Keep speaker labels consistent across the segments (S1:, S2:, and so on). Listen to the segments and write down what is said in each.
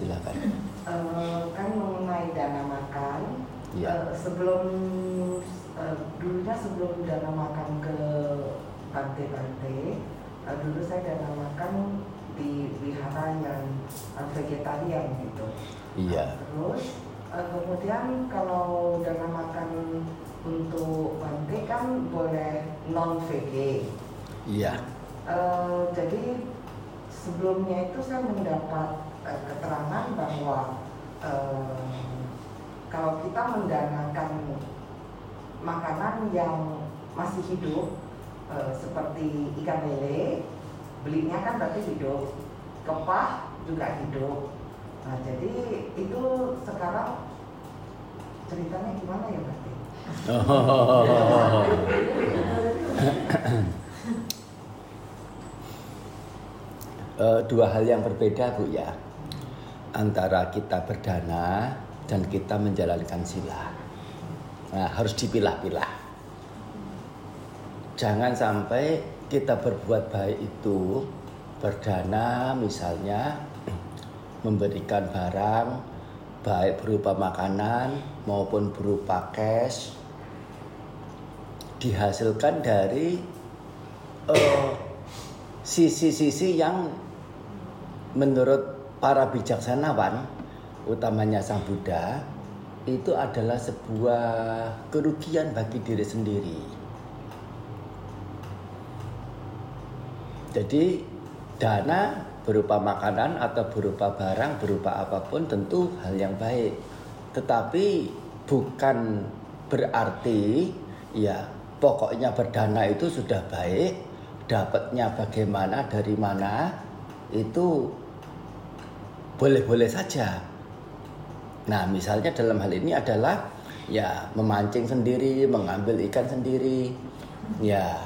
S1: Silakan.
S2: Eh, kan mengenai dana makan,
S1: Ya.
S2: eh, sebelum eh, dulunya sebelum dana makan ke pantai-pantai, eh, dulu saya dana makan di wihara yang vegetarian gitu.
S1: Iya.
S2: Terus eh, kemudian kalau dana makan untuk pantai kan boleh non veg.
S1: Iya.
S2: Eh, jadi sebelumnya itu saya mendapat eh, keterangan bahwa eh, kalau kita mendanakan makanan yang masih hidup eh, seperti ikan lele, belinya kan berarti hidup, kepah juga hidup. Nah jadi itu sekarang ceritanya gimana ya berarti?
S1: Eh, dua hal yang berbeda bu ya antara kita berdana dan kita menjalankan sila. Nah, harus dipilah-pilah. Jangan sampai kita berbuat baik itu berdana misalnya memberikan barang baik berupa makanan maupun berupa cash dihasilkan dari eh, sisi-sisi yang menurut para bijaksanawan utamanya Sang Buddha itu adalah sebuah kerugian bagi diri sendiri. Jadi dana berupa makanan atau berupa barang berupa apa pun tentu hal yang baik. Tetapi bukan berarti ya pokoknya berdana itu sudah baik, dapatnya bagaimana dari mana itu boleh-boleh saja. Nah, misalnya dalam hal ini adalah ya memancing sendiri, mengambil ikan sendiri, ya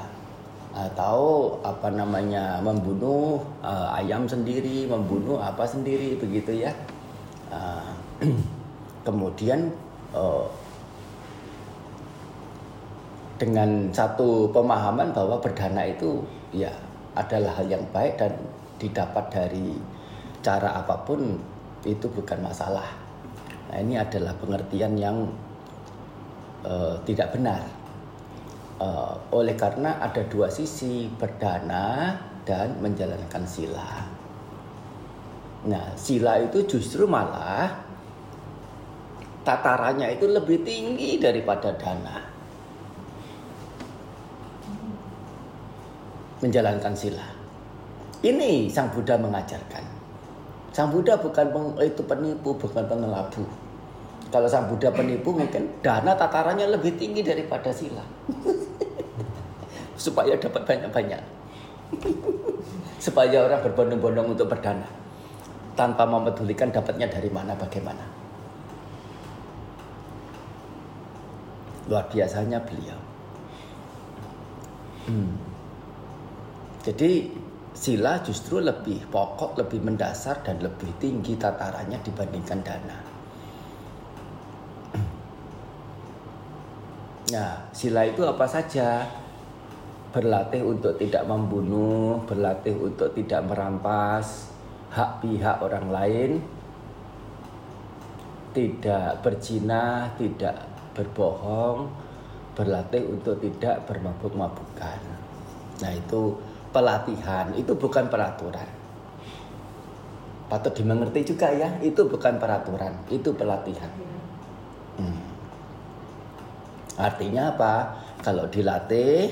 S1: atau apa namanya membunuh uh, ayam sendiri, membunuh apa sendiri begitu ya. Uh, kemudian uh, dengan satu pemahaman bahwa berdana itu ya adalah hal yang baik dan didapat dari cara apa pun itu bukan masalah. Nah, ini adalah pengertian yang uh, tidak benar. Uh, oleh karena ada dua sisi berdana dan menjalankan sila. Nah, sila itu justru malah tatarannya itu lebih tinggi daripada dana. Menjalankan sila. Ini Sang Buddha mengajarkan. Sang Buddha bukan peng, itu penipu, bukan pengelabu. Kalau Sang Buddha penipu mungkin dana tatarannya lebih tinggi daripada sila. Supaya dapat banyak-banyak. Supaya orang berbondong-bondong untuk berdana. Tanpa memedulikan dapatnya dari mana bagaimana. Luar biasanya beliau. Hmm. Jadi sila justru lebih pokok, lebih mendasar dan lebih tinggi tatarannya dibandingkan dana. Nah, sila itu apa saja? Berlatih untuk tidak membunuh, berlatih untuk tidak merampas hak pihak orang lain, tidak berzina, tidak berbohong, berlatih untuk tidak bermabuk-mabukan. Nah, itu pelatihan, itu bukan peraturan. Patut dimengerti juga ya, itu bukan peraturan, itu pelatihan. Hmm. Artinya apa? Kalau dilatih,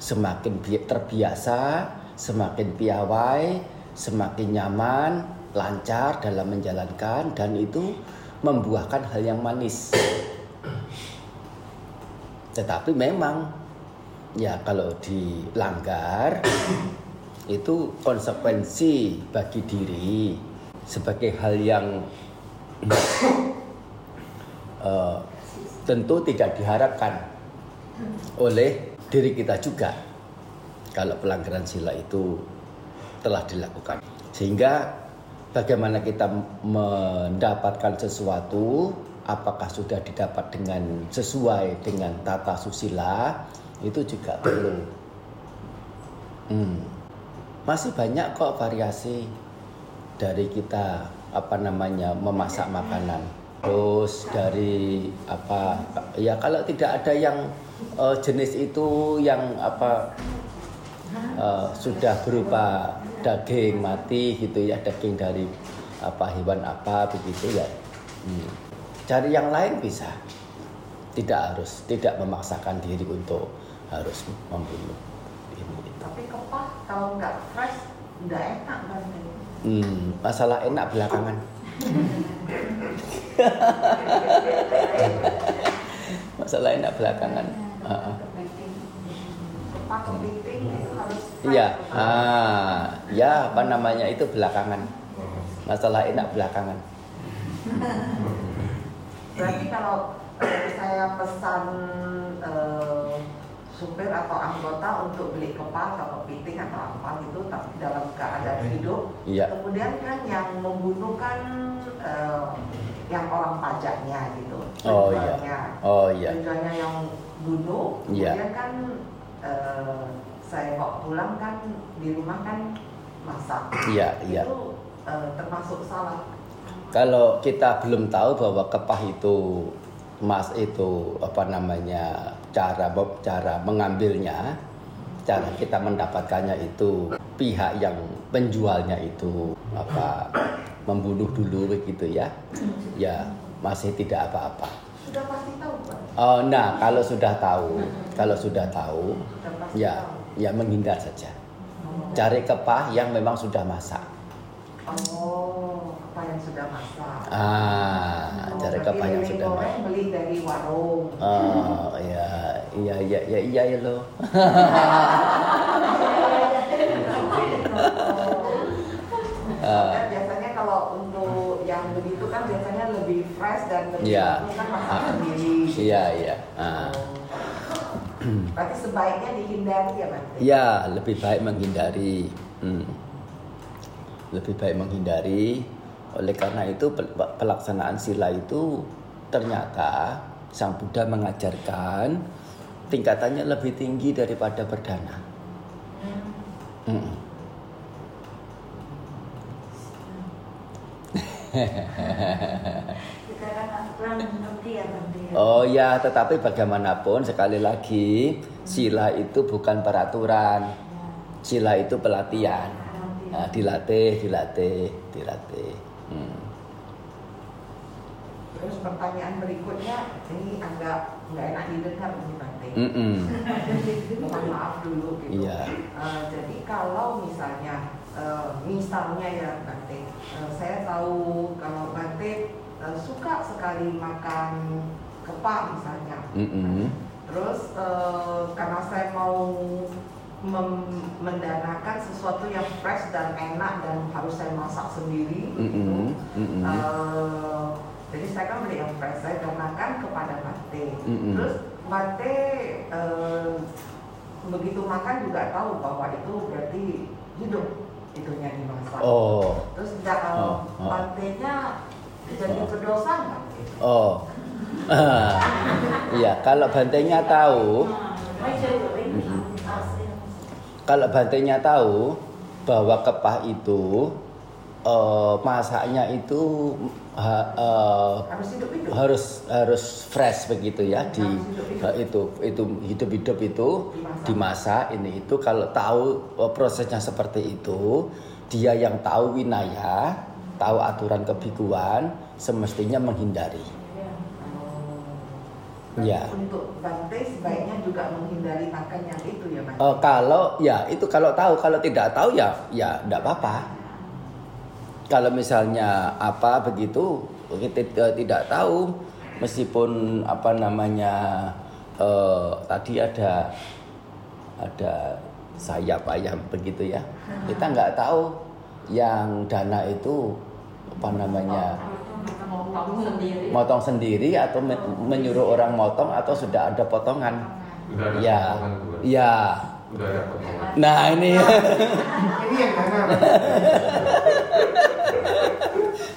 S1: semakin terbiasa, semakin piawai, semakin nyaman, lancar dalam menjalankan, dan itu membuahkan hal yang manis. Tetapi memang ya kalau dilanggar itu konsekuensi bagi diri sebagai hal yang uh, tentu tidak diharapkan oleh diri kita juga kalau pelanggaran sila itu telah dilakukan. Sehingga bagaimana kita mendapatkan sesuatu apakah sudah didapat dengan sesuai dengan tata susila itu juga perlu. Hmm. Masih banyak kok variasi dari kita apa namanya memasak makanan. Terus dari apa ya kalau tidak ada yang uh, jenis itu yang apa uh, sudah berupa daging mati gitu ya daging dari apa hewan apa begitu ya hmm. cari yang lain bisa tidak harus tidak memaksakan diri untuk harus membunuh
S2: ini tapi kepah kalau nggak fresh nggak enak kan
S1: hmm, masalah enak belakangan. Masalah enak belakangan. Uh Iya, ah, ya apa namanya itu belakangan. Masalah enak belakangan.
S2: Berarti kalau saya pesan uh, supir atau anggota untuk beli kepala atau kepiting atau apa gitu tapi dalam keadaan hidup.
S1: Iya.
S2: kemudian kan yang membunuh kan uh, yang orang pajaknya gitu
S1: oh iya. oh iya.
S2: Tujuannya yang bunuh
S1: iya.
S2: kemudian kan uh, saya bawa pulang kan di rumah kan masak.
S1: Iya iya.
S2: Itu uh, termasuk salah.
S1: Kalau kita belum tahu bahwa kepah itu mas itu apa namanya cara cara mengambilnya cara kita mendapatkannya itu pihak yang penjualnya itu apa membunuh dulu begitu ya. Ya masih tidak apa-apa.
S2: Sudah pasti tahu pak?
S1: Oh nah kalau sudah tahu kalau sudah tahu ya ya menghindar saja. Cari kepah yang memang sudah masak.
S2: Oh apa yang sudah masak.
S1: Ah oh, cari kepah yang sudah
S2: masak. beli dari warung.
S1: Oh ya iya iya iya iya ya lo
S2: Uh, biasanya kalau untuk yang begitu kan biasanya lebih fresh dan lebih
S1: yeah.
S2: kan masak uh, sendiri.
S1: Iya iya. Uh.
S2: Berarti sebaiknya dihindari ya Bante?
S1: Ya lebih baik menghindari. Hmm lebih baik menghindari. Oleh karena itu pelaksanaan sila itu ternyata Sang Buddha mengajarkan tingkatannya lebih tinggi daripada berdana. Hmm. Oh ya, tetapi bagaimanapun sekali lagi sila itu bukan peraturan. Sila itu pelatihan. Nah, dilatih, dilatih, dilatih. Hmm.
S2: Terus pertanyaan berikutnya ini agak nggak enak didengar.
S1: Mm -mm.
S2: Mohon maaf dulu gitu.
S1: Yeah.
S2: Iya. Uh, jadi kalau misalnya, uh, misalnya ya Bante, uh, saya tahu kalau Bante uh, suka sekali makan kepak misalnya.
S1: Mm -mm.
S2: Terus uh, karena saya mau mendanakan sesuatu yang fresh dan enak dan harus saya masak sendiri mm -hmm. gitu. Mm -hmm. uh, jadi saya kan beli yang fresh saya danakan kepada Bate. Mm -hmm. Terus Bate uh, begitu makan juga tahu bahwa itu berarti hidup itunya dimasak.
S1: Oh.
S2: Terus uh, oh. oh. Bantenya jadi oh. berdosa nggak?
S1: Oh. Iya, kalau bantenya tahu. -hmm kalau bantainya tahu bahwa kepah itu uh, masaknya itu ha, uh, harus harus fresh begitu ya di uh, itu itu hidup-hidup itu dimasak. ini itu. Kalau tahu uh, prosesnya seperti itu dia yang tahu winaya tahu aturan kebikuan semestinya menghindari.
S2: Ya. Untuk Bante sebaiknya juga menghindari makan yang itu ya Bante.
S1: Uh, kalau ya itu kalau tahu, kalau tidak tahu ya ya tidak apa-apa. Kalau misalnya apa begitu kita tidak tahu. Meskipun apa namanya uh, tadi ada ada sayap ayam begitu ya. Kita nggak tahu yang dana itu apa namanya motong sendiri. motong sendiri atau menyuruh orang motong atau sudah ada potongan. Ya. ya. Nah ini. Ini yang mana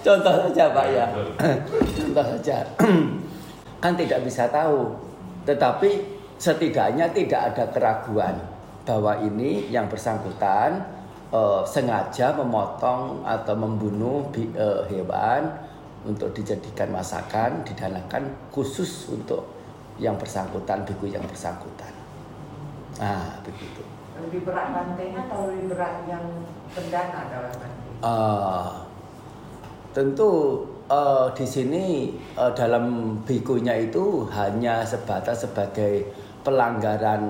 S1: contoh saja pak ya. Contoh saja. Kan tidak bisa tahu. Tetapi setidaknya tidak ada keraguan bahwa ini yang bersangkutan uh, sengaja memotong atau membunuh uh, hewan untuk dijadikan masakan didanakan khusus untuk yang bersangkutan biku yang bersangkutan. Nah begitu.
S2: Lebih berat bantainya atau lebih berat yang pendana dalam
S1: Uh, tentu uh, di sini uh, dalam bikunya itu hanya sebatas sebagai pelanggaran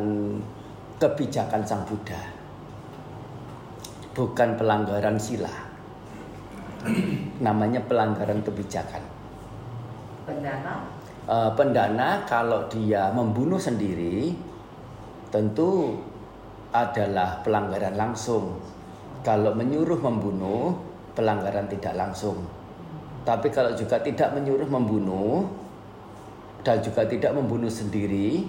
S1: kebijakan Sang Buddha. Bukan pelanggaran sila. Namanya pelanggaran kebijakan.
S2: Pendana?
S1: Uh, pendana kalau dia membunuh sendiri tentu adalah pelanggaran langsung. Kalau menyuruh membunuh, pelanggaran tidak langsung. Tapi kalau juga tidak menyuruh membunuh dan juga tidak membunuh sendiri,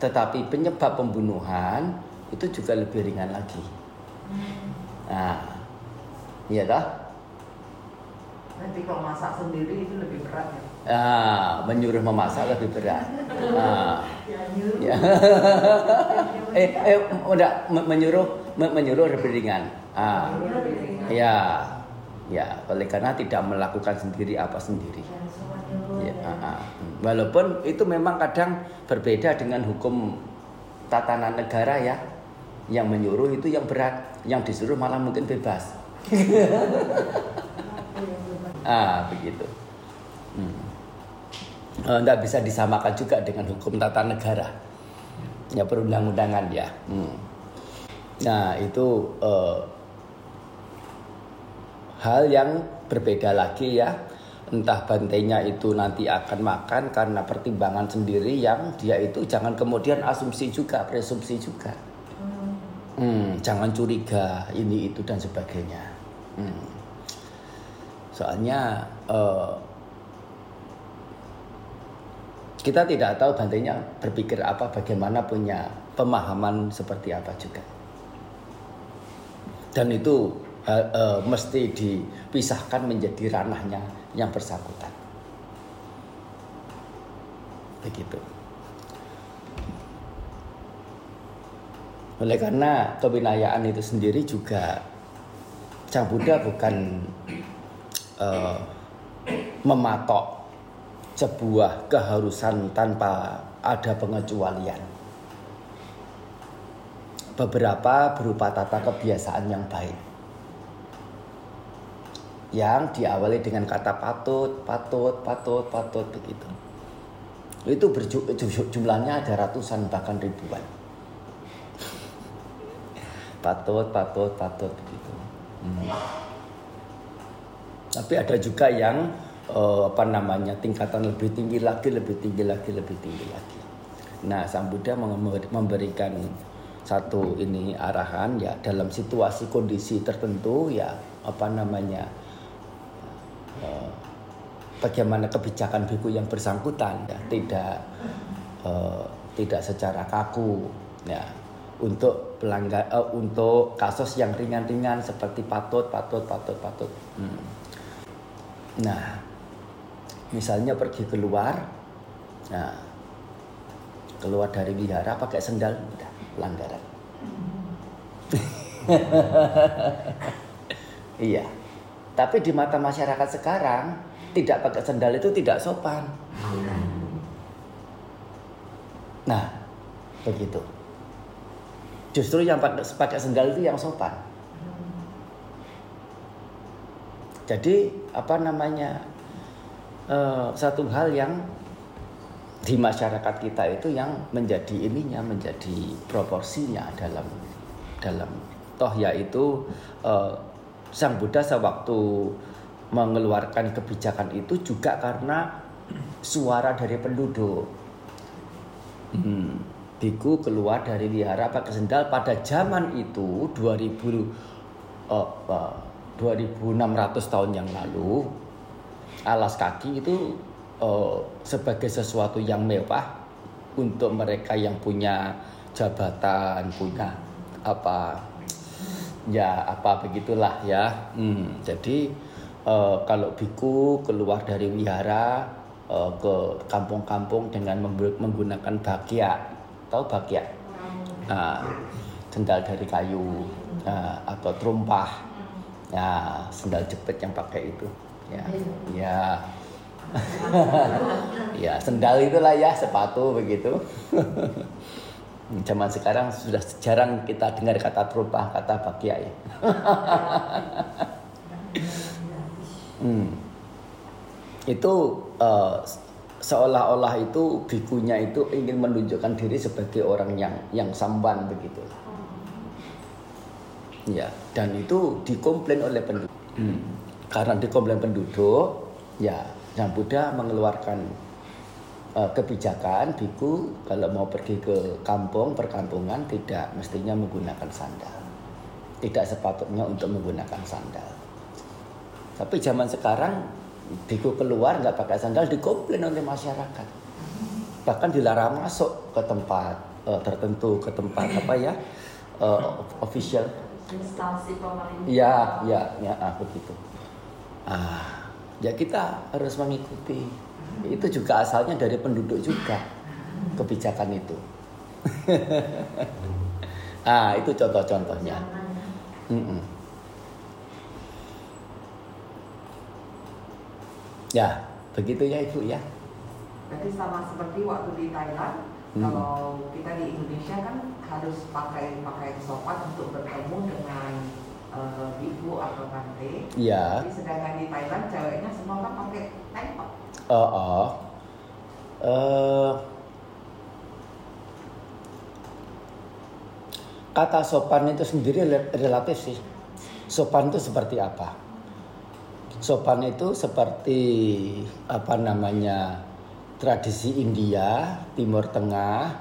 S1: tetapi penyebab pembunuhan itu juga lebih ringan lagi. Nah, iya tak?
S2: Nanti kalau masak sendiri itu lebih berat ya?
S1: Ah, menyuruh memasak lebih berat. Ah. Ya. eh, eh, udah menyuruh menyuruh lebih ringan. Ah. Ya. Ya, oleh karena tidak melakukan sendiri apa sendiri. Ya, uh, uh. Walaupun itu memang kadang berbeda dengan hukum tatanan negara ya. Yang menyuruh itu yang berat, yang disuruh malah mungkin bebas. ah, begitu. Hmm. Tidak bisa disamakan juga dengan hukum tata negara. Ya perundang-undangan ya. Hmm. Nah itu uh, hal yang berbeda lagi ya. Entah bantainya itu nanti akan makan karena pertimbangan sendiri yang dia itu jangan kemudian asumsi juga presumsi juga. Hmm, jangan curiga ini itu dan sebagainya. Hmm. soalnya uh, kita tidak tahu bantainya berpikir apa bagaimana punya pemahaman seperti apa juga. Dan itu uh, mesti dipisahkan menjadi ranahnya yang bersangkutan. Begitu. Oleh karena kewinayaan itu sendiri juga Sang Buddha bukan uh, mematok sebuah keharusan tanpa ada pengecualian. Beberapa berupa tata kebiasaan yang baik yang diawali dengan kata patut, patut, patut, patut begitu. Itu jumlahnya ada ratusan bahkan ribuan. Patut, patut, patut begitu. Hmm. Tapi ada juga yang uh, apa namanya tingkatan lebih tinggi lagi, lebih tinggi lagi, lebih tinggi lagi. Nah, Sang Buddha memberikan satu ini arahan ya dalam situasi kondisi tertentu ya apa namanya Eh, bagaimana kebijakan biku yang bersangkutan? Ya tidak uh, tidak secara kaku ya. Untuk pelanggar uh, untuk kasus yang ringan-ringan seperti patut patut patut patut. Hmm. nah misalnya pergi keluar nah keluar dari wihara pakai sendal udah pelanggaran. Iya tapi di mata masyarakat sekarang tidak pakai sendal itu tidak sopan. Nah, begitu. Justru yang pakai sendal itu yang sopan. Jadi apa namanya uh, satu hal yang di masyarakat kita itu yang menjadi ininya menjadi proporsinya dalam dalam toh yaitu uh, Sang Buddha sewaktu mengeluarkan kebijakan itu juga karena suara dari penduduk. Hmm. Biku keluar dari wihara pakai sendal pada zaman itu 2000 uh, uh, 2600 tahun yang lalu alas kaki itu uh, sebagai sesuatu yang mewah untuk mereka yang punya jabatan, punya apa ya apa begitulah ya. Hmm, jadi uh, kalau biku keluar dari wihara uh, ke kampung-kampung dengan menggunakan bagia tahu bagia nah, sendal dari kayu uh, atau terumpah. Ya sendal jepit yang pakai itu. Ya ya. Ya sendal itulah ya sepatu begitu zaman sekarang sudah jarang kita dengar kata terumpah kata bakia ya hmm. itu uh, seolah-olah itu bikunya itu ingin menunjukkan diri sebagai orang yang yang samban begitu. Ya, dan itu dikomplain oleh penduduk. Hmm. Karena dikomplain penduduk, ya, Sang Buddha mengeluarkan uh, kebijakan biku kalau mau pergi ke kampung perkampungan tidak mestinya menggunakan sandal. Tidak sepatutnya untuk menggunakan sandal. Tapi zaman sekarang Biku keluar nggak pakai sandal dikomplain oleh masyarakat. Bahkan dilarang masuk ke tempat uh, tertentu, ke tempat apa ya uh, official.
S3: Instansi pemerintah.
S1: Ya, ya, ya, ah, begitu. Ah, ya kita harus mengikuti. Itu juga asalnya dari penduduk juga kebijakan itu. ah, itu contoh-contohnya. Mm -mm. Ya, begitu ya Ibu ya.
S2: Berarti sama seperti waktu di Thailand, hmm. kalau kita di Indonesia kan harus pakai pakai sopan untuk bertemu dengan uh, ibu atau tante.
S1: Iya.
S2: Sedangkan di Thailand ceweknya semua kan pakai
S1: oh. Uh, kata sopan itu sendiri relatif sih. Sopan itu seperti apa? Sopan itu seperti apa namanya tradisi India, Timur Tengah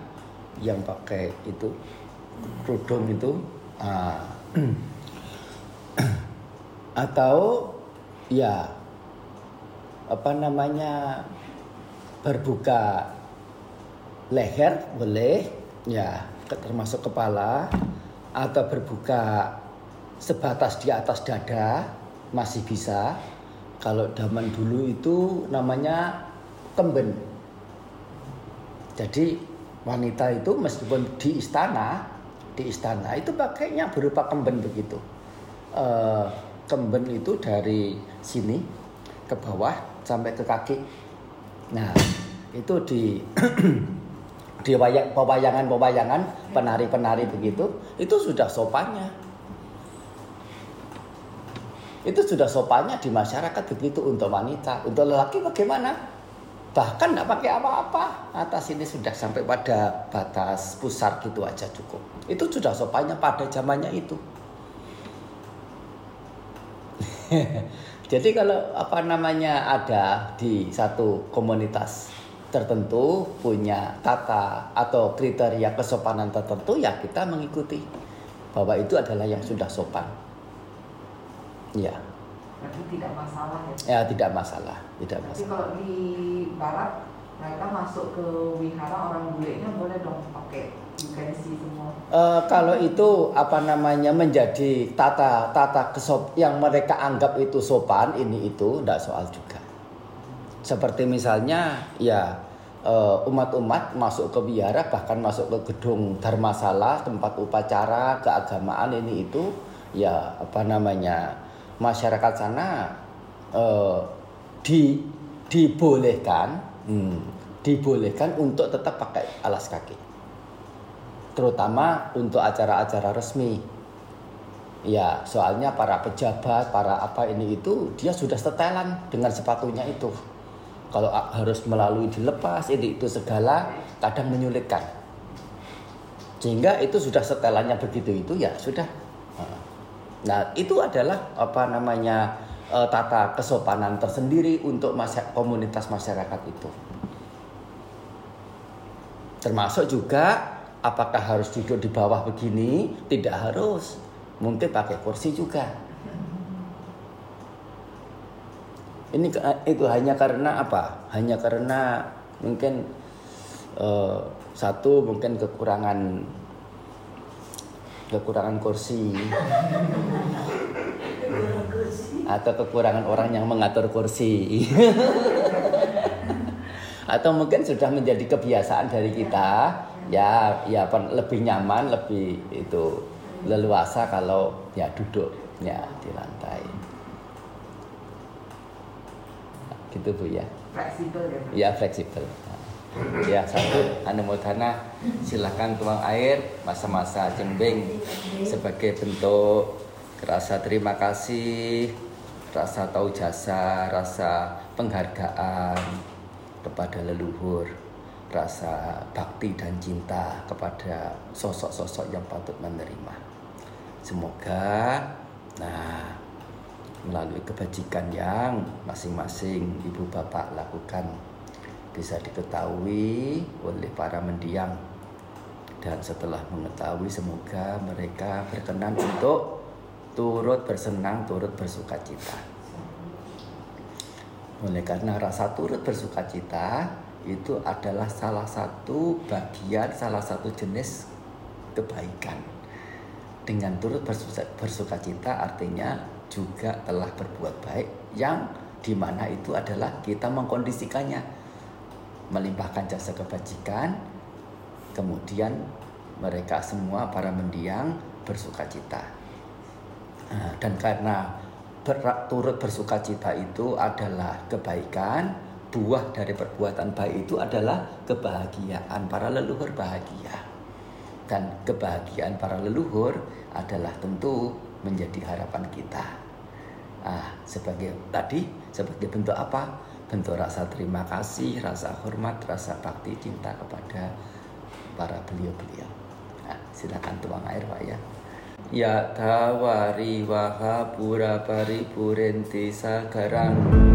S1: yang pakai itu kerudung itu ah. atau ya apa namanya berbuka leher boleh ya termasuk kepala atau berbuka sebatas di atas dada masih bisa kalau zaman dulu itu namanya kemben. Jadi wanita itu meskipun di istana, di istana itu pakainya berupa kemben begitu. E, kemben itu dari sini ke bawah sampai ke kaki. Nah, itu di di pewayangan-pewayangan penari-penari begitu, itu sudah sopannya itu sudah sopannya di masyarakat begitu untuk wanita. Untuk lelaki bagaimana? Bahkan tidak pakai apa-apa. Atas ini sudah sampai pada batas pusar gitu aja cukup. Itu sudah sopannya pada zamannya itu. Jadi kalau apa namanya ada di satu komunitas tertentu punya tata atau kriteria kesopanan tertentu ya kita mengikuti bahwa itu adalah yang sudah sopan.
S2: Iya. Berarti tidak masalah ya?
S1: Ya tidak masalah, tidak masalah.
S2: kalau di barat mereka masuk ke wihara orang bulenya boleh dong pakai semua.
S1: Uh, kalau itu apa namanya menjadi tata tata kesop yang mereka anggap itu sopan ini itu tidak soal juga. Seperti misalnya ya eh, umat-umat uh, masuk ke biara bahkan masuk ke gedung dharmasala tempat upacara keagamaan ini itu ya apa namanya masyarakat sana uh, di dibolehkan hmm, dibolehkan untuk tetap pakai alas kaki. Terutama untuk acara-acara resmi. Ya soalnya para pejabat para apa ini itu dia sudah setelan dengan sepatunya itu. Kalau harus melalui dilepas ini itu segala kadang menyulitkan. Sehingga itu sudah setelannya begitu itu ya sudah. Nah, itu adalah apa namanya uh, tata kesopanan tersendiri untuk masyarakat, komunitas masyarakat itu. Termasuk juga apakah harus duduk di bawah begini? Tidak harus. Mungkin pakai kursi juga. Ini itu hanya karena apa? Hanya karena mungkin uh, satu mungkin kekurangan kekurangan kursi atau kekurangan orang yang mengatur kursi atau mungkin sudah menjadi kebiasaan dari kita ya ya lebih nyaman lebih itu leluasa kalau ya duduknya di lantai. Gitu Bu ya.
S2: Fleksibel ya.
S1: Ya fleksibel. Ya satu anumodana silahkan tuang air masa-masa jembing sebagai bentuk rasa terima kasih, rasa tahu jasa, rasa penghargaan kepada leluhur, rasa bakti dan cinta kepada sosok-sosok yang patut menerima. Semoga nah melalui kebajikan yang masing-masing ibu bapak lakukan bisa diketahui oleh para mendiang dan setelah mengetahui semoga mereka berkenan untuk turut bersenang, turut bersuka cita. Oleh karena rasa turut bersuka cita itu adalah salah satu bagian, salah satu jenis kebaikan. Dengan turut bersuka, bersuka cita artinya juga telah berbuat baik yang di mana itu adalah kita mengkondisikannya melimpahkan jasa kebajikan, kemudian mereka semua para mendiang bersuka cita. Nah, dan karena turut bersuka cita itu adalah kebaikan, buah dari perbuatan baik itu adalah kebahagiaan para leluhur bahagia. Dan kebahagiaan para leluhur adalah tentu menjadi harapan kita. Ah, sebagai tadi sebagai bentuk apa? bentuk rasa terima kasih, rasa hormat, rasa bakti cinta kepada para beliau-beliau. Nah, silakan tuang air Pak ya. Ya tawari waha pura pari purenti sagarang